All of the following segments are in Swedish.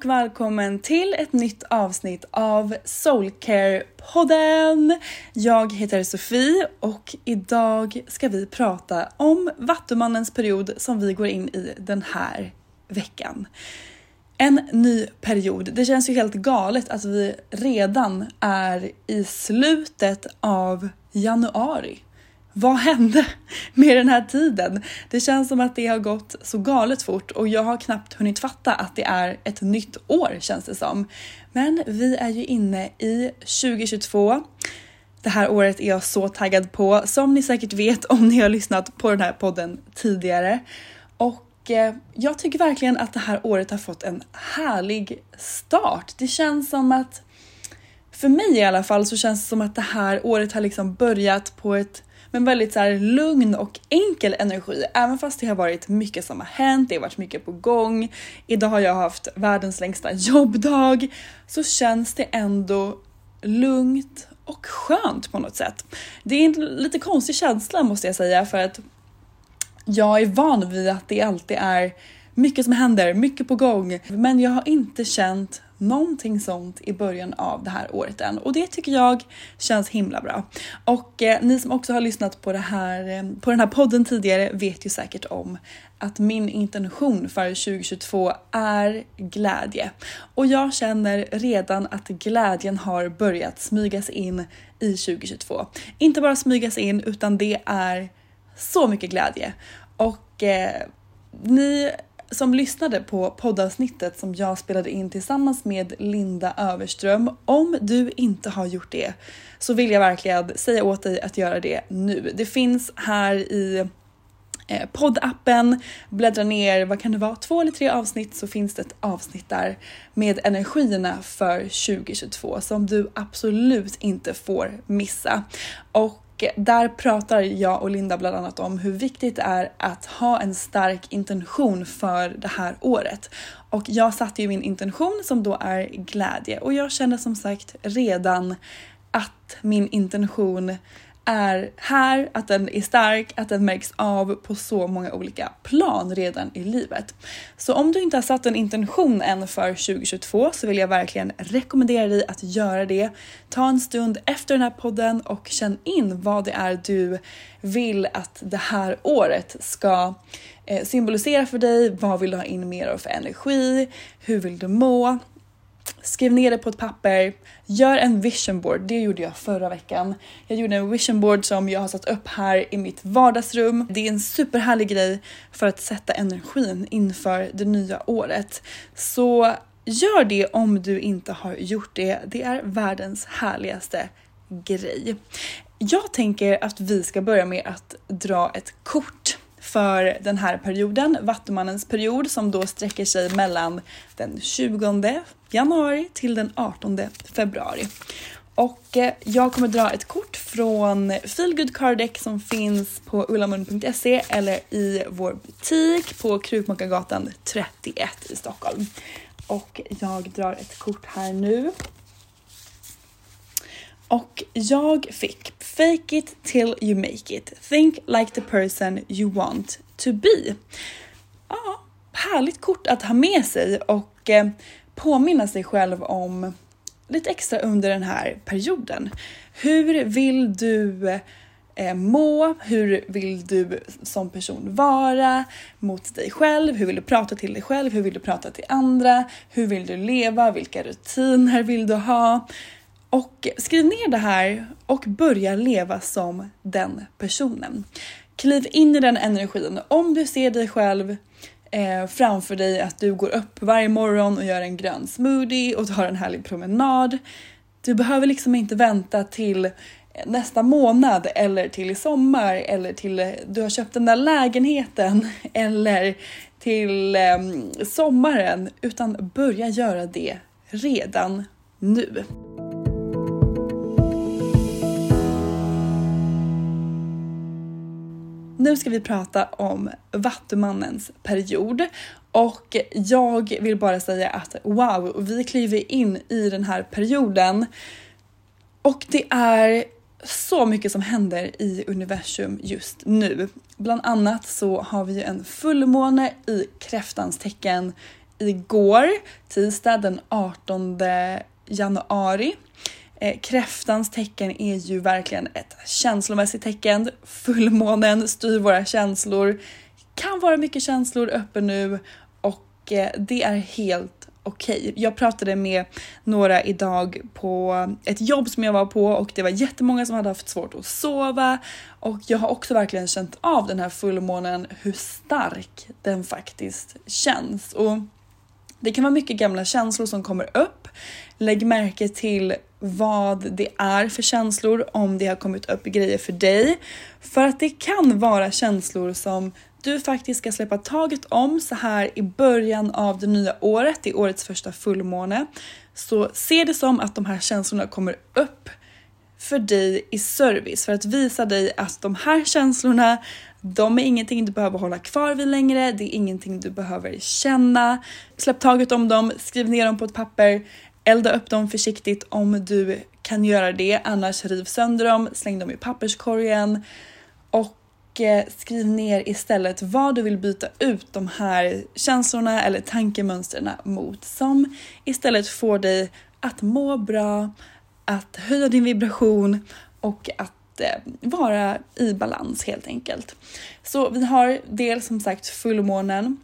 Och välkommen till ett nytt avsnitt av Soulcare-podden. Jag heter Sofie och idag ska vi prata om Vattumannens period som vi går in i den här veckan. En ny period. Det känns ju helt galet att vi redan är i slutet av januari. Vad hände med den här tiden? Det känns som att det har gått så galet fort och jag har knappt hunnit fatta att det är ett nytt år känns det som. Men vi är ju inne i 2022. Det här året är jag så taggad på, som ni säkert vet om ni har lyssnat på den här podden tidigare. Och eh, jag tycker verkligen att det här året har fått en härlig start. Det känns som att, för mig i alla fall, så känns det som att det här året har liksom börjat på ett men väldigt så här lugn och enkel energi. Även fast det har varit mycket som har hänt, det har varit mycket på gång. Idag har jag haft världens längsta jobbdag. Så känns det ändå lugnt och skönt på något sätt. Det är en lite konstig känsla måste jag säga för att jag är van vid att det alltid är mycket som händer, mycket på gång. Men jag har inte känt någonting sånt i början av det här året än och det tycker jag känns himla bra. Och eh, ni som också har lyssnat på, det här, eh, på den här podden tidigare vet ju säkert om att min intention för 2022 är glädje. Och jag känner redan att glädjen har börjat smygas in i 2022. Inte bara smygas in utan det är så mycket glädje. Och eh, ni som lyssnade på poddavsnittet som jag spelade in tillsammans med Linda Överström. Om du inte har gjort det så vill jag verkligen säga åt dig att göra det nu. Det finns här i eh, poddappen, bläddra ner, vad kan det vara, två eller tre avsnitt så finns det ett avsnitt där med energierna för 2022 som du absolut inte får missa. Och där pratar jag och Linda bland annat om hur viktigt det är att ha en stark intention för det här året. Och jag satte ju min intention som då är glädje och jag känner som sagt redan att min intention är här, att den är stark, att den märks av på så många olika plan redan i livet. Så om du inte har satt en intention än för 2022 så vill jag verkligen rekommendera dig att göra det. Ta en stund efter den här podden och känn in vad det är du vill att det här året ska eh, symbolisera för dig. Vad vill du ha in mer av för energi? Hur vill du må? Skriv ner det på ett papper, gör en vision board. Det gjorde jag förra veckan. Jag gjorde en vision board som jag har satt upp här i mitt vardagsrum. Det är en superhärlig grej för att sätta energin inför det nya året. Så gör det om du inte har gjort det. Det är världens härligaste grej. Jag tänker att vi ska börja med att dra ett kort för den här perioden, Vattumannens period som då sträcker sig mellan den 20 januari till den 18 februari. Och eh, jag kommer dra ett kort från Feelgood Card Deck som finns på ullamun.se eller i vår butik på Krukmakargatan 31 i Stockholm. Och jag drar ett kort här nu. Och jag fick Fake it till you make it. Think like the person you want to be. Ja, härligt kort att ha med sig och eh, påminna sig själv om lite extra under den här perioden. Hur vill du eh, må? Hur vill du som person vara mot dig själv? Hur vill du prata till dig själv? Hur vill du prata till andra? Hur vill du leva? Vilka rutiner vill du ha? Och skriv ner det här och börja leva som den personen. Kliv in i den energin. Om du ser dig själv eh, framför dig att du går upp varje morgon och gör en grön smoothie och tar en härlig promenad. Du behöver liksom inte vänta till nästa månad eller till i sommar eller till eh, du har köpt den där lägenheten eller till eh, sommaren utan börja göra det redan nu. Nu ska vi prata om Vattumannens period. Och jag vill bara säga att wow, vi kliver in i den här perioden. Och det är så mycket som händer i universum just nu. Bland annat så har vi ju en fullmåne i kräftans tecken igår, tisdag den 18 januari. Eh, kräftans tecken är ju verkligen ett känslomässigt tecken. Fullmånen styr våra känslor. Kan vara mycket känslor uppe nu och eh, det är helt okej. Okay. Jag pratade med några idag på ett jobb som jag var på och det var jättemånga som hade haft svårt att sova och jag har också verkligen känt av den här fullmånen hur stark den faktiskt känns och det kan vara mycket gamla känslor som kommer upp. Lägg märke till vad det är för känslor, om det har kommit upp grejer för dig. För att det kan vara känslor som du faktiskt ska släppa taget om så här i början av det nya året, i årets första fullmåne. Så se det som att de här känslorna kommer upp för dig i service för att visa dig att de här känslorna de är ingenting du behöver hålla kvar vid längre, det är ingenting du behöver känna. Släpp taget om dem, skriv ner dem på ett papper, elda upp dem försiktigt om du kan göra det, annars riv sönder dem, släng dem i papperskorgen. Och eh, skriv ner istället vad du vill byta ut de här känslorna eller tankemönstren mot som. Istället får dig att må bra, att höja din vibration och att eh, vara i balans helt enkelt. Så vi har dels som sagt fullmånen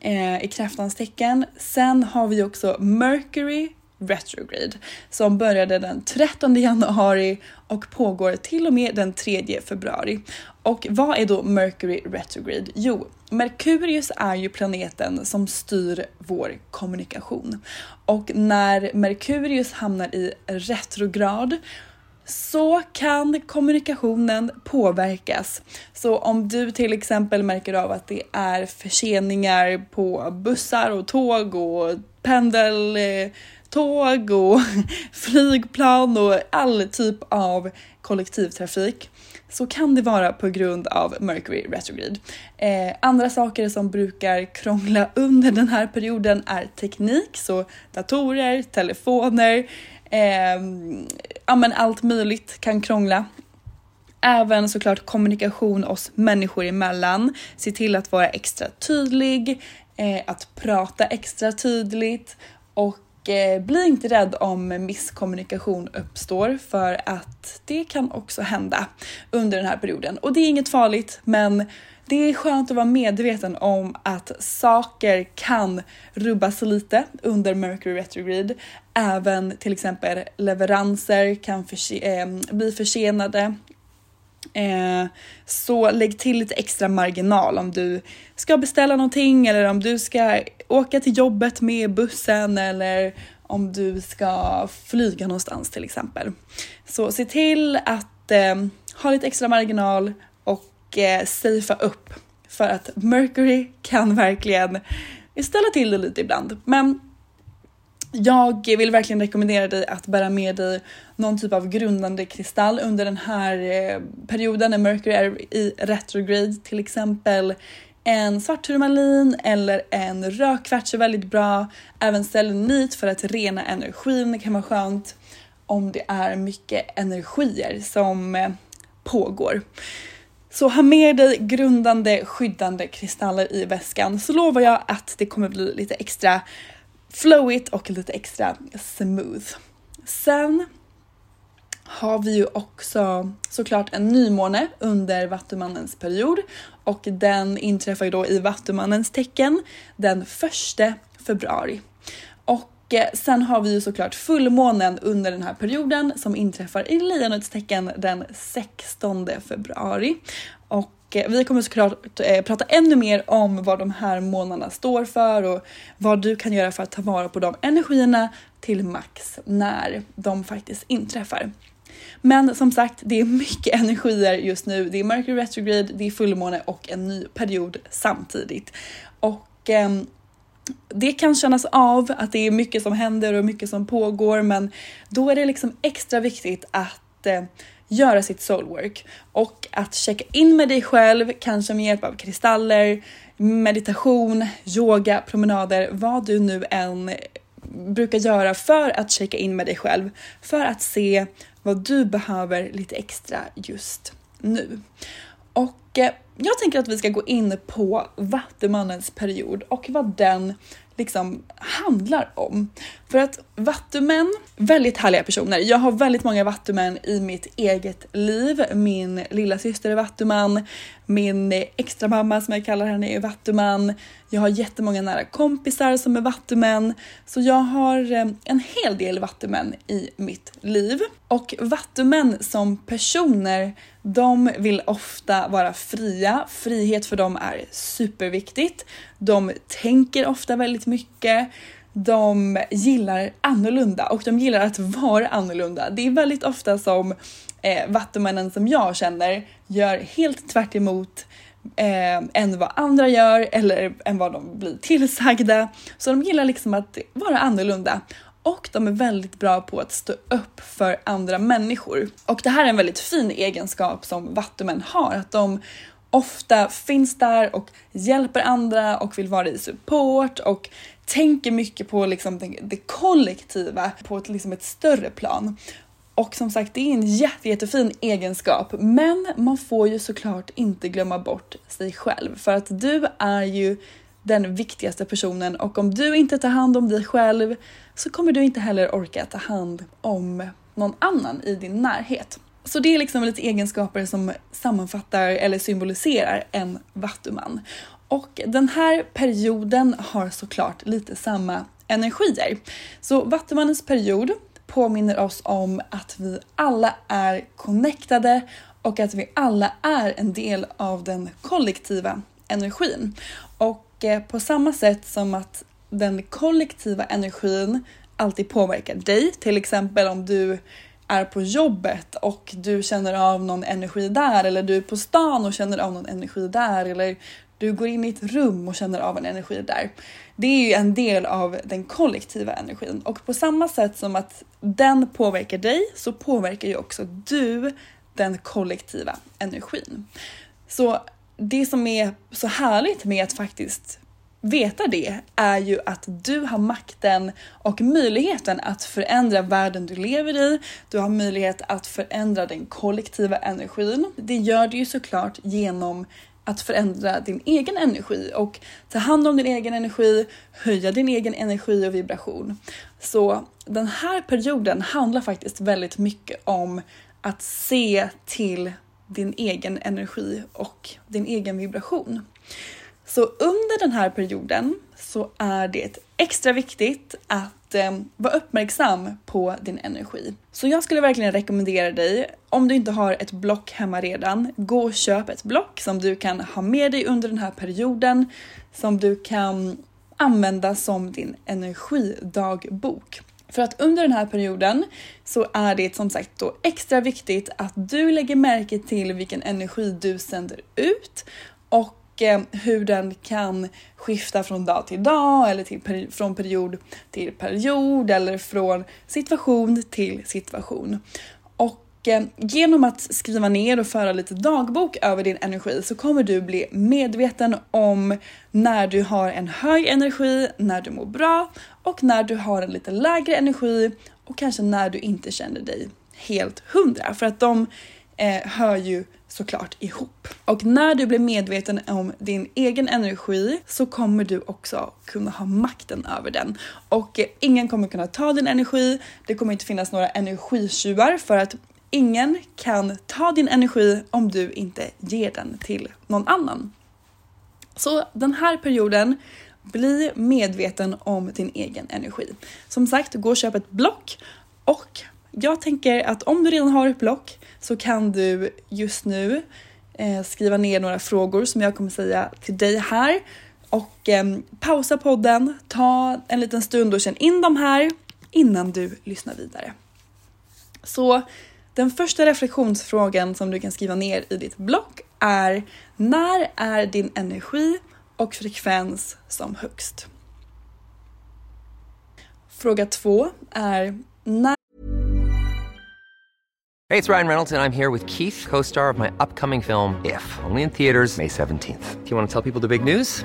eh, i kräftans tecken. Sen har vi också Mercury retrograde som började den 13 januari och pågår till och med den 3 februari. Och vad är då Mercury retrograde? Jo, Merkurius är ju planeten som styr vår kommunikation och när Merkurius hamnar i retrograd så kan kommunikationen påverkas. Så om du till exempel märker av att det är förseningar på bussar och tåg och pendeltåg och flygplan och all typ av kollektivtrafik så kan det vara på grund av Mercury retrograde. Eh, andra saker som brukar krångla under den här perioden är teknik, så datorer, telefoner, eh, ja men allt möjligt kan krångla. Även såklart kommunikation oss människor emellan. Se till att vara extra tydlig, eh, att prata extra tydligt och eh, bli inte rädd om misskommunikation uppstår för att det kan också hända under den här perioden. Och det är inget farligt men det är skönt att vara medveten om att saker kan rubbas lite under Mercury retrograde. Även till exempel leveranser kan förse ehm, bli försenade. Eh, så lägg till lite extra marginal om du ska beställa någonting eller om du ska åka till jobbet med bussen eller om du ska flyga någonstans till exempel. Så se till att eh, ha lite extra marginal och eh, safea upp för att Mercury kan verkligen ställa till det lite ibland. Men jag vill verkligen rekommendera dig att bära med dig någon typ av grundande kristall under den här eh, perioden när Mercury är i retrograde, till exempel en svart turmalin eller en rödkvarts är väldigt bra. Även selenit för att rena energin kan vara skönt om det är mycket energier som eh, pågår. Så ha med dig grundande skyddande kristaller i väskan så lovar jag att det kommer bli lite extra flowigt och lite extra smooth. Sen har vi ju också såklart en nymåne under Vattumannens period och den inträffar ju då i Vattumannens tecken den 1 februari. Och eh, sen har vi ju såklart fullmånen under den här perioden som inträffar i Lejonets tecken den 16 februari. Och eh, vi kommer såklart eh, prata ännu mer om vad de här månaderna står för och vad du kan göra för att ta vara på de energierna till max när de faktiskt inträffar. Men som sagt, det är mycket energier just nu. Det är Mercury retrograde, det är fullmåne och en ny period samtidigt. Och eh, det kan kännas av att det är mycket som händer och mycket som pågår, men då är det liksom extra viktigt att eh, göra sitt soulwork och att checka in med dig själv, kanske med hjälp av kristaller, meditation, yoga, promenader, vad du nu än eh, brukar göra för att checka in med dig själv för att se vad du behöver lite extra just nu. Och eh, jag tänker att vi ska gå in på Vattumannens period och vad den liksom handlar om. För att vattumän, väldigt härliga personer. Jag har väldigt många vattumän i mitt eget liv. Min lilla syster är vattuman, min extra mamma som jag kallar henne är vattuman. Jag har jättemånga nära kompisar som är vattumän, så jag har eh, en hel del vattumän i mitt liv. Och vattumän som personer, de vill ofta vara fria. Frihet för dem är superviktigt. De tänker ofta väldigt mycket. De gillar annorlunda och de gillar att vara annorlunda. Det är väldigt ofta som eh, vattumännen som jag känner gör helt tvärt emot eh, än vad andra gör eller än vad de blir tillsagda. Så de gillar liksom att vara annorlunda och de är väldigt bra på att stå upp för andra människor. Och det här är en väldigt fin egenskap som vattumän har, att de ofta finns där och hjälper andra och vill vara i support och tänker mycket på liksom det, kollektiva på ett, liksom ett större plan. Och som sagt, det är en jätte, jättefin egenskap, men man får ju såklart inte glömma bort sig själv för att du är ju den viktigaste personen och om du inte tar hand om dig själv så kommer du inte heller orka ta hand om någon annan i din närhet. Så det är liksom lite egenskaper som sammanfattar eller symboliserar en vattuman. Och den här perioden har såklart lite samma energier. Så vattumannens period påminner oss om att vi alla är connectade och att vi alla är en del av den kollektiva energin. Och Eh, på samma sätt som att den kollektiva energin alltid påverkar dig, till exempel om du är på jobbet och du känner av någon energi där eller du är på stan och känner av någon energi där eller du går in i ett rum och känner av en energi där. Det är ju en del av den kollektiva energin och på samma sätt som att den påverkar dig så påverkar ju också du den kollektiva energin. Så det som är så härligt med att faktiskt veta det är ju att du har makten och möjligheten att förändra världen du lever i. Du har möjlighet att förändra den kollektiva energin. Det gör du ju såklart genom att förändra din egen energi och ta hand om din egen energi, höja din egen energi och vibration. Så den här perioden handlar faktiskt väldigt mycket om att se till din egen energi och din egen vibration. Så under den här perioden så är det extra viktigt att eh, vara uppmärksam på din energi. Så jag skulle verkligen rekommendera dig, om du inte har ett block hemma redan, gå och köp ett block som du kan ha med dig under den här perioden, som du kan använda som din energidagbok. För att under den här perioden så är det som sagt då extra viktigt att du lägger märke till vilken energi du sänder ut och eh, hur den kan skifta från dag till dag eller till, från period till period eller från situation till situation. Och eh, genom att skriva ner och föra lite dagbok över din energi så kommer du bli medveten om när du har en hög energi, när du mår bra och när du har en lite lägre energi och kanske när du inte känner dig helt hundra. För att de eh, hör ju såklart ihop. Och när du blir medveten om din egen energi så kommer du också kunna ha makten över den. Och eh, ingen kommer kunna ta din energi, det kommer inte finnas några energitjuvar för att ingen kan ta din energi om du inte ger den till någon annan. Så den här perioden bli medveten om din egen energi. Som sagt, gå och köp ett block och jag tänker att om du redan har ett block så kan du just nu eh, skriva ner några frågor som jag kommer säga till dig här och eh, pausa podden, ta en liten stund och känn in de här innan du lyssnar vidare. Så den första reflektionsfrågan som du kan skriva ner i ditt block är när är din energi och frekvens som högst? Fråga två är när Hej, det är Ryan Reynolds, jag är här med Keith, co star of my upcoming film, If, only in theaters, May 17th. Do you want to tell people the big news?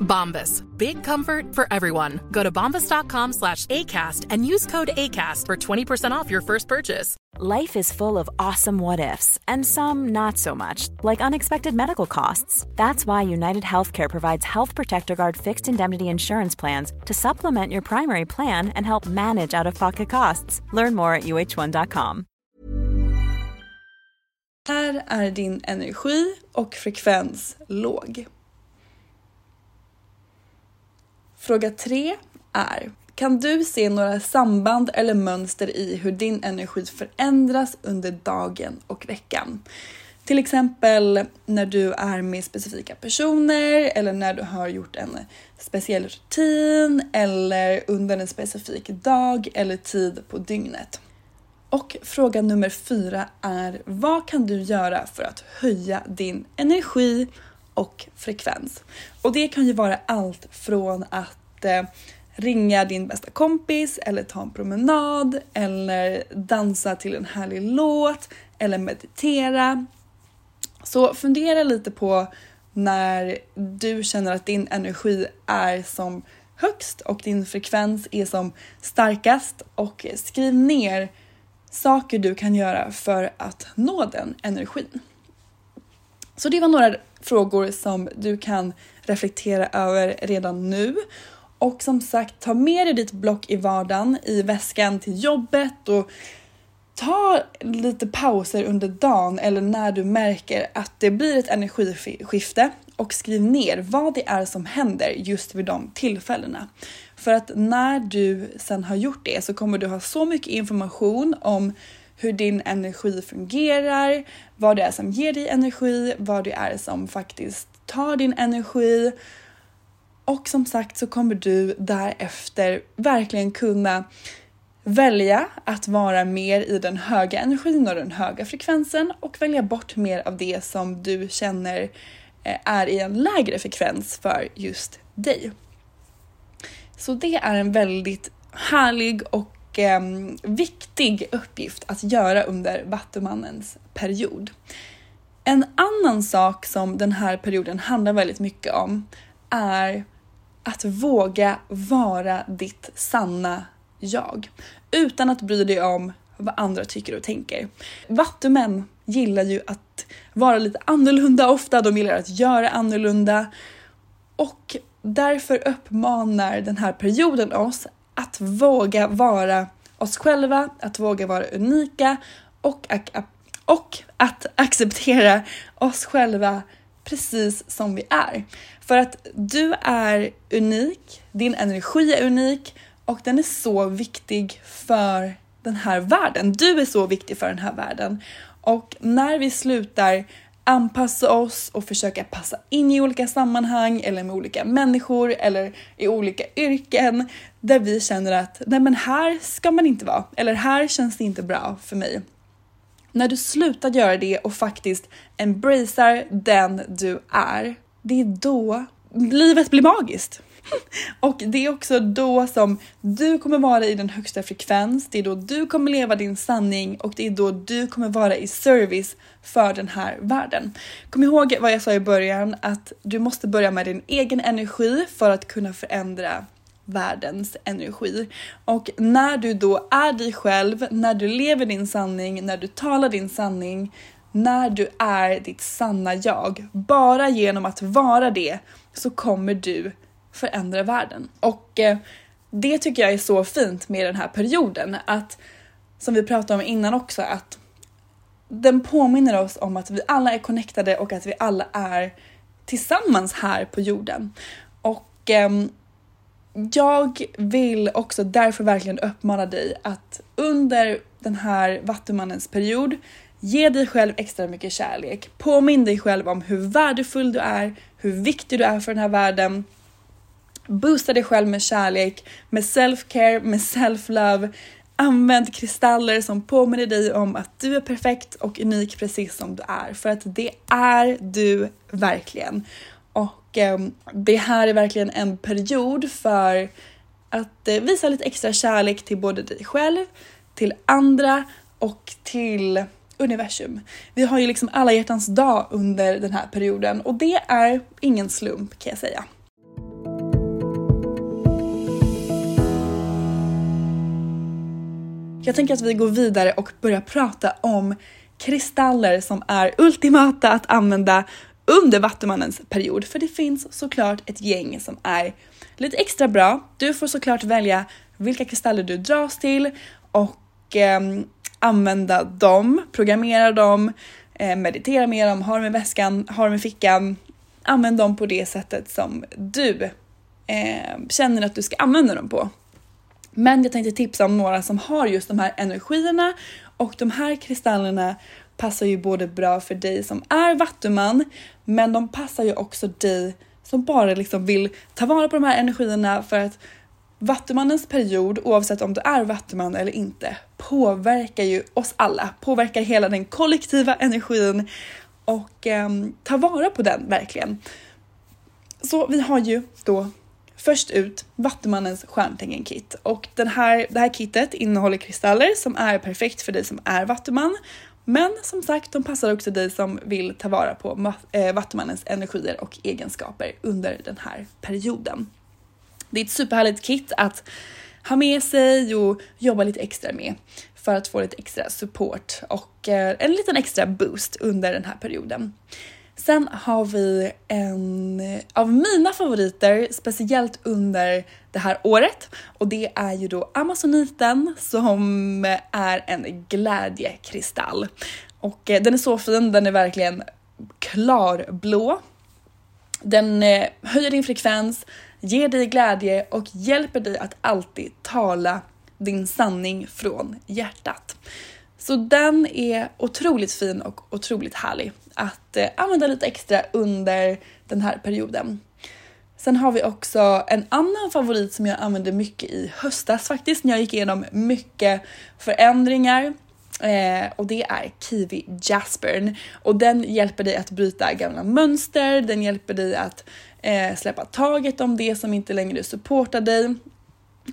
Bombas. Big comfort for everyone. Go to bombas.com slash ACAST and use code ACAST for 20% off your first purchase. Life is full of awesome what ifs, and some not so much, like unexpected medical costs. That's why United Healthcare provides Health Protector Guard fixed indemnity insurance plans to supplement your primary plan and help manage out of pocket costs. Learn more at uh1.com. Här är din energi och frekvens låg. Fråga 3 är Kan du se några samband eller mönster i hur din energi förändras under dagen och veckan? Till exempel när du är med specifika personer eller när du har gjort en speciell rutin eller under en specifik dag eller tid på dygnet. Och fråga nummer fyra är vad kan du göra för att höja din energi och frekvens? Och det kan ju vara allt från att eh, ringa din bästa kompis eller ta en promenad eller dansa till en härlig låt eller meditera. Så fundera lite på när du känner att din energi är som högst och din frekvens är som starkast och skriv ner saker du kan göra för att nå den energin. Så det var några frågor som du kan reflektera över redan nu. Och som sagt, ta med dig ditt block i vardagen i väskan till jobbet och ta lite pauser under dagen eller när du märker att det blir ett energiskifte och skriv ner vad det är som händer just vid de tillfällena. För att när du sen har gjort det så kommer du ha så mycket information om hur din energi fungerar, vad det är som ger dig energi, vad det är som faktiskt tar din energi. Och som sagt så kommer du därefter verkligen kunna välja att vara mer i den höga energin och den höga frekvensen och välja bort mer av det som du känner eh, är i en lägre frekvens för just dig. Så det är en väldigt härlig och eh, viktig uppgift att göra under Vattumannens period. En annan sak som den här perioden handlar väldigt mycket om är att våga vara ditt sanna jag utan att bry dig om vad andra tycker och tänker. Vattumän gillar ju att vara lite annorlunda ofta, de gillar att göra annorlunda och därför uppmanar den här perioden oss att våga vara oss själva, att våga vara unika och, och att acceptera oss själva precis som vi är. För att du är unik, din energi är unik och den är så viktig för den här världen. Du är så viktig för den här världen. Och när vi slutar anpassa oss och försöka passa in i olika sammanhang eller med olika människor eller i olika yrken där vi känner att nej men här ska man inte vara eller här känns det inte bra för mig. När du slutar göra det och faktiskt embracear den du är, det är då livet blir magiskt. Och det är också då som du kommer vara i den högsta frekvens, det är då du kommer leva din sanning och det är då du kommer vara i service för den här världen. Kom ihåg vad jag sa i början att du måste börja med din egen energi för att kunna förändra världens energi. Och när du då är dig själv, när du lever din sanning, när du talar din sanning, när du är ditt sanna jag, bara genom att vara det så kommer du förändra världen. Och eh, det tycker jag är så fint med den här perioden att som vi pratade om innan också att den påminner oss om att vi alla är connectade och att vi alla är tillsammans här på jorden. Och eh, jag vill också därför verkligen uppmana dig att under den här Vattumannens period ge dig själv extra mycket kärlek. Påminn dig själv om hur värdefull du är, hur viktig du är för den här världen Boosta dig själv med kärlek, med self-care, med self-love. Använd kristaller som påminner dig om att du är perfekt och unik precis som du är. För att det är du verkligen. Och eh, det här är verkligen en period för att eh, visa lite extra kärlek till både dig själv, till andra och till universum. Vi har ju liksom alla hjärtans dag under den här perioden och det är ingen slump kan jag säga. Jag tänker att vi går vidare och börjar prata om kristaller som är ultimata att använda under Vattumannens period. För det finns såklart ett gäng som är lite extra bra. Du får såklart välja vilka kristaller du dras till och eh, använda dem, programmera dem, eh, meditera med dem, ha dem i väskan, ha dem i fickan. Använd dem på det sättet som du eh, känner att du ska använda dem på. Men jag tänkte tipsa om några som har just de här energierna och de här kristallerna passar ju både bra för dig som är vattuman, men de passar ju också dig som bara liksom vill ta vara på de här energierna för att Vattumannens period, oavsett om du är vattuman eller inte, påverkar ju oss alla, påverkar hela den kollektiva energin och eh, ta vara på den verkligen. Så vi har ju då först ut Vattumannens stjärntecken-kit och den här, det här kittet innehåller kristaller som är perfekt för dig som är vattuman. Men som sagt, de passar också dig som vill ta vara på eh, Vattumannens energier och egenskaper under den här perioden. Det är ett superhärligt kit att ha med sig och jobba lite extra med för att få lite extra support och eh, en liten extra boost under den här perioden. Sen har vi en av mina favoriter, speciellt under det här året och det är ju då Amazoniten som är en glädjekristall. Och eh, den är så fin, den är verkligen klarblå. Den eh, höjer din frekvens, ger dig glädje och hjälper dig att alltid tala din sanning från hjärtat. Så den är otroligt fin och otroligt härlig att eh, använda lite extra under den här perioden. Sen har vi också en annan favorit som jag använde mycket i höstas faktiskt när jag gick igenom mycket förändringar eh, och det är Kiwi Jaspern och den hjälper dig att bryta gamla mönster. Den hjälper dig att eh, släppa taget om det som inte längre supportar dig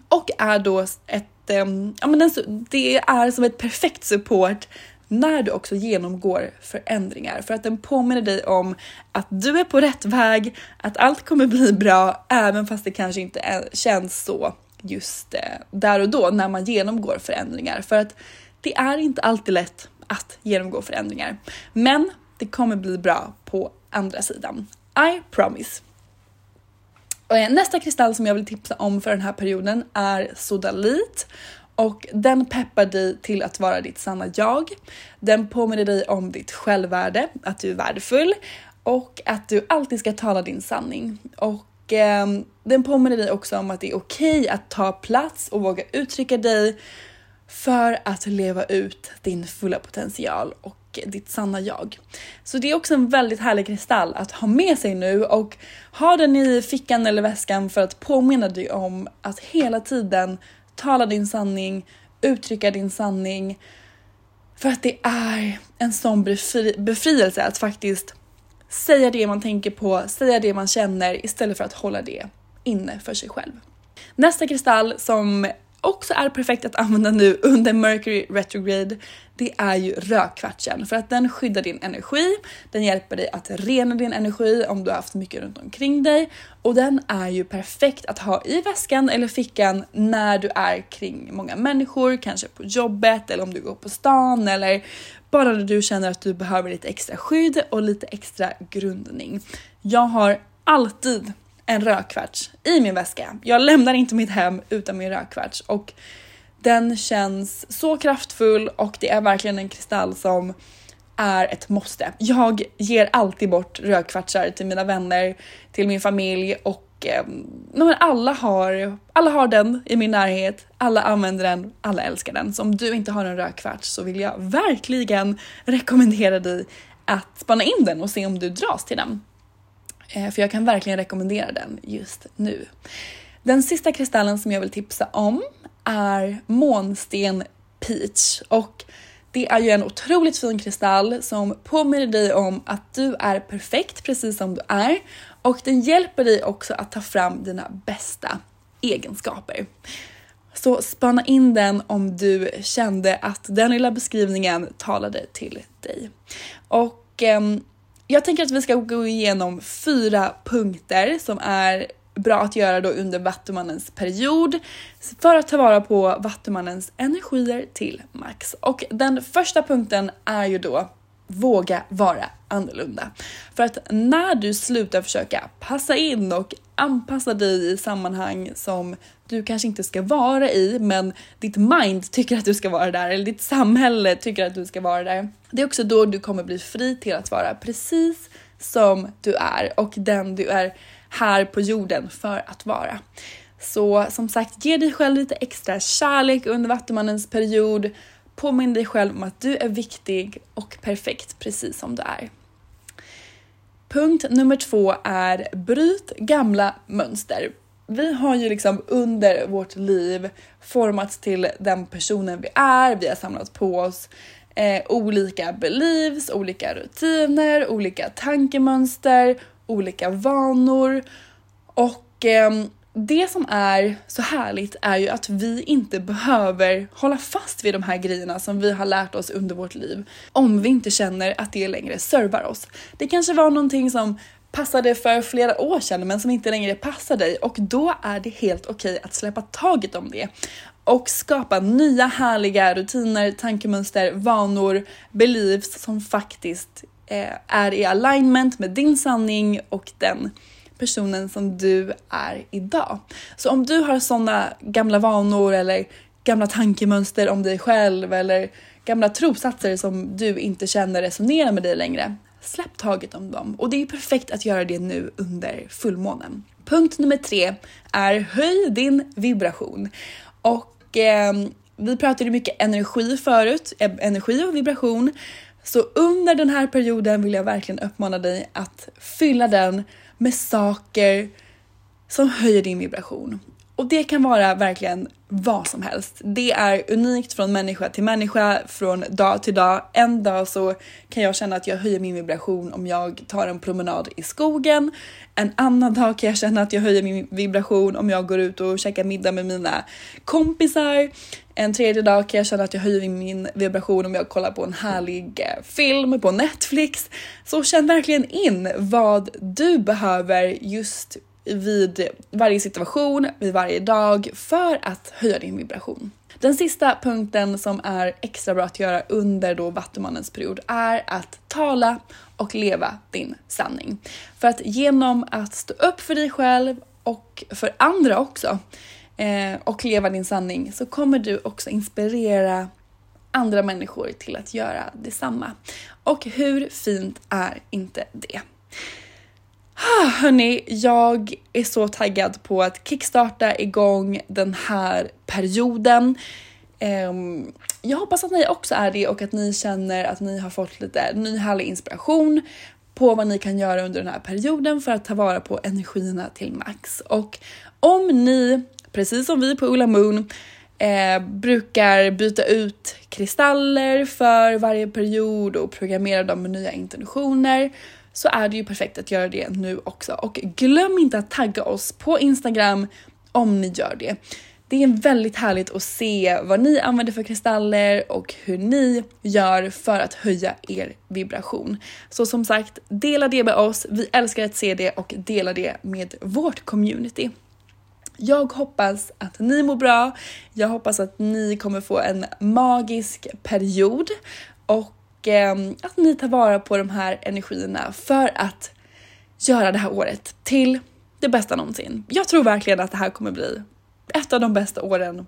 och är då ett Eh, ja, men den, det är som ett perfekt support när du också genomgår förändringar för att den påminner dig om att du är på rätt väg, att allt kommer bli bra även fast det kanske inte känns så just eh, där och då när man genomgår förändringar för att det är inte alltid lätt att genomgå förändringar. Men det kommer bli bra på andra sidan. I promise. Eh, nästa kristall som jag vill tipsa om för den här perioden är sodalit och den peppar dig till att vara ditt sanna jag. Den påminner dig om ditt självvärde, att du är värdefull och att du alltid ska tala din sanning. Och eh, den påminner dig också om att det är okej okay att ta plats och våga uttrycka dig för att leva ut din fulla potential och ditt sanna jag. Så det är också en väldigt härlig kristall att ha med sig nu och ha den i fickan eller väskan för att påminna dig om att hela tiden tala din sanning, uttrycka din sanning. För att det är en sån befri befrielse att faktiskt säga det man tänker på, säga det man känner istället för att hålla det inne för sig själv. Nästa kristall som också är perfekt att använda nu under Mercury retrograde, det är ju rökkvartsen för att den skyddar din energi. Den hjälper dig att rena din energi om du har haft mycket runt omkring dig och den är ju perfekt att ha i väskan eller fickan när du är kring många människor, kanske på jobbet eller om du går på stan eller bara när du känner att du behöver lite extra skydd och lite extra grundning. Jag har alltid en rödkvarts i min väska. Jag lämnar inte mitt hem utan min rödkvarts och den känns så kraftfull och det är verkligen en kristall som är ett måste. Jag ger alltid bort rödkvartsar till mina vänner, till min familj och eh, alla, har, alla har den i min närhet, alla använder den, alla älskar den. Så om du inte har en rödkvarts så vill jag verkligen rekommendera dig att spana in den och se om du dras till den. Eh, för jag kan verkligen rekommendera den just nu. Den sista kristallen som jag vill tipsa om är månsten peach och det är ju en otroligt fin kristall som påminner dig om att du är perfekt precis som du är och den hjälper dig också att ta fram dina bästa egenskaper. Så spana in den om du kände att den lilla beskrivningen talade till dig. Och eh, jag tänker att vi ska gå igenom fyra punkter som är bra att göra då under Vattumannens period för att ta vara på Vattumannens energier till max. Och den första punkten är ju då våga vara annorlunda. För att när du slutar försöka passa in och anpassa dig i sammanhang som du kanske inte ska vara i, men ditt mind tycker att du ska vara där eller ditt samhälle tycker att du ska vara där. Det är också då du kommer bli fri till att vara precis som du är och den du är här på jorden för att vara. Så som sagt, ge dig själv lite extra kärlek under Vattumannens period. Påminn dig själv om att du är viktig och perfekt precis som du är. Punkt nummer två är bryt gamla mönster. Vi har ju liksom under vårt liv formats till den personen vi är. Vi har samlat på oss eh, olika beliefs, olika rutiner, olika tankemönster, olika vanor och eh, det som är så härligt är ju att vi inte behöver hålla fast vid de här grejerna som vi har lärt oss under vårt liv om vi inte känner att det längre servar oss. Det kanske var någonting som passade för flera år sedan men som inte längre passar dig och då är det helt okej att släppa taget om det och skapa nya härliga rutiner, tankemönster, vanor, beliefs som faktiskt eh, är i alignment med din sanning och den personen som du är idag. Så om du har sådana gamla vanor eller gamla tankemönster om dig själv eller gamla trosatser som du inte känner resonerar med dig längre. Släpp taget om dem och det är perfekt att göra det nu under fullmånen. Punkt nummer tre är höj din vibration och eh, vi pratade mycket energi förut, eh, energi och vibration. Så under den här perioden vill jag verkligen uppmana dig att fylla den med saker som höjer din vibration. Och det kan vara verkligen vad som helst. Det är unikt från människa till människa, från dag till dag. En dag så kan jag känna att jag höjer min vibration om jag tar en promenad i skogen. En annan dag kan jag känna att jag höjer min vibration om jag går ut och käkar middag med mina kompisar. En tredje dag kan jag känna att jag höjer min vibration om jag kollar på en härlig eh, film på Netflix. Så känn verkligen in vad du behöver just vid varje situation, vid varje dag för att höja din vibration. Den sista punkten som är extra bra att göra under då Vattumannens period är att tala och leva din sanning. För att genom att stå upp för dig själv och för andra också eh, och leva din sanning så kommer du också inspirera andra människor till att göra detsamma. Och hur fint är inte det? Hörni, jag är så taggad på att kickstarta igång den här perioden. Ehm, jag hoppas att ni också är det och att ni känner att ni har fått lite ny härlig inspiration på vad ni kan göra under den här perioden för att ta vara på energierna till max. Och om ni, precis som vi på Ola Moon, eh, brukar byta ut kristaller för varje period och programmera dem med nya intentioner så är det ju perfekt att göra det nu också. Och glöm inte att tagga oss på Instagram om ni gör det. Det är väldigt härligt att se vad ni använder för kristaller och hur ni gör för att höja er vibration. Så som sagt, dela det med oss. Vi älskar att se det och dela det med vårt community. Jag hoppas att ni mår bra. Jag hoppas att ni kommer få en magisk period och eh, att ni tar vara på de här energierna för att göra det här året till det bästa någonsin. Jag tror verkligen att det här kommer bli ett av de bästa åren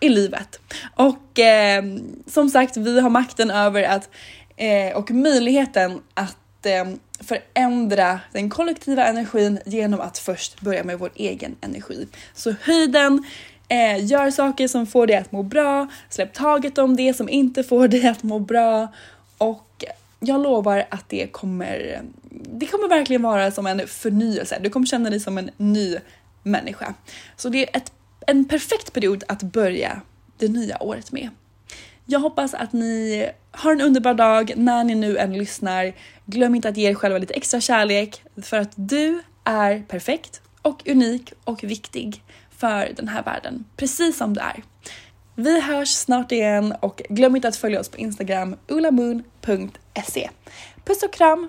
i livet. Och eh, som sagt, vi har makten över att eh, och möjligheten att eh, förändra den kollektiva energin genom att först börja med vår egen energi. Så höj den, eh, gör saker som får dig att må bra, släpp taget om det som inte får dig att må bra och jag lovar att det kommer, det kommer verkligen vara som en förnyelse. Du kommer känna dig som en ny människa. Så det är ett, en perfekt period att börja det nya året med. Jag hoppas att ni har en underbar dag när ni nu än lyssnar. Glöm inte att ge er själva lite extra kärlek för att du är perfekt och unik och viktig för den här världen, precis som du är. Vi hörs snart igen och glöm inte att följa oss på Instagram ulamoon.se. Puss och kram!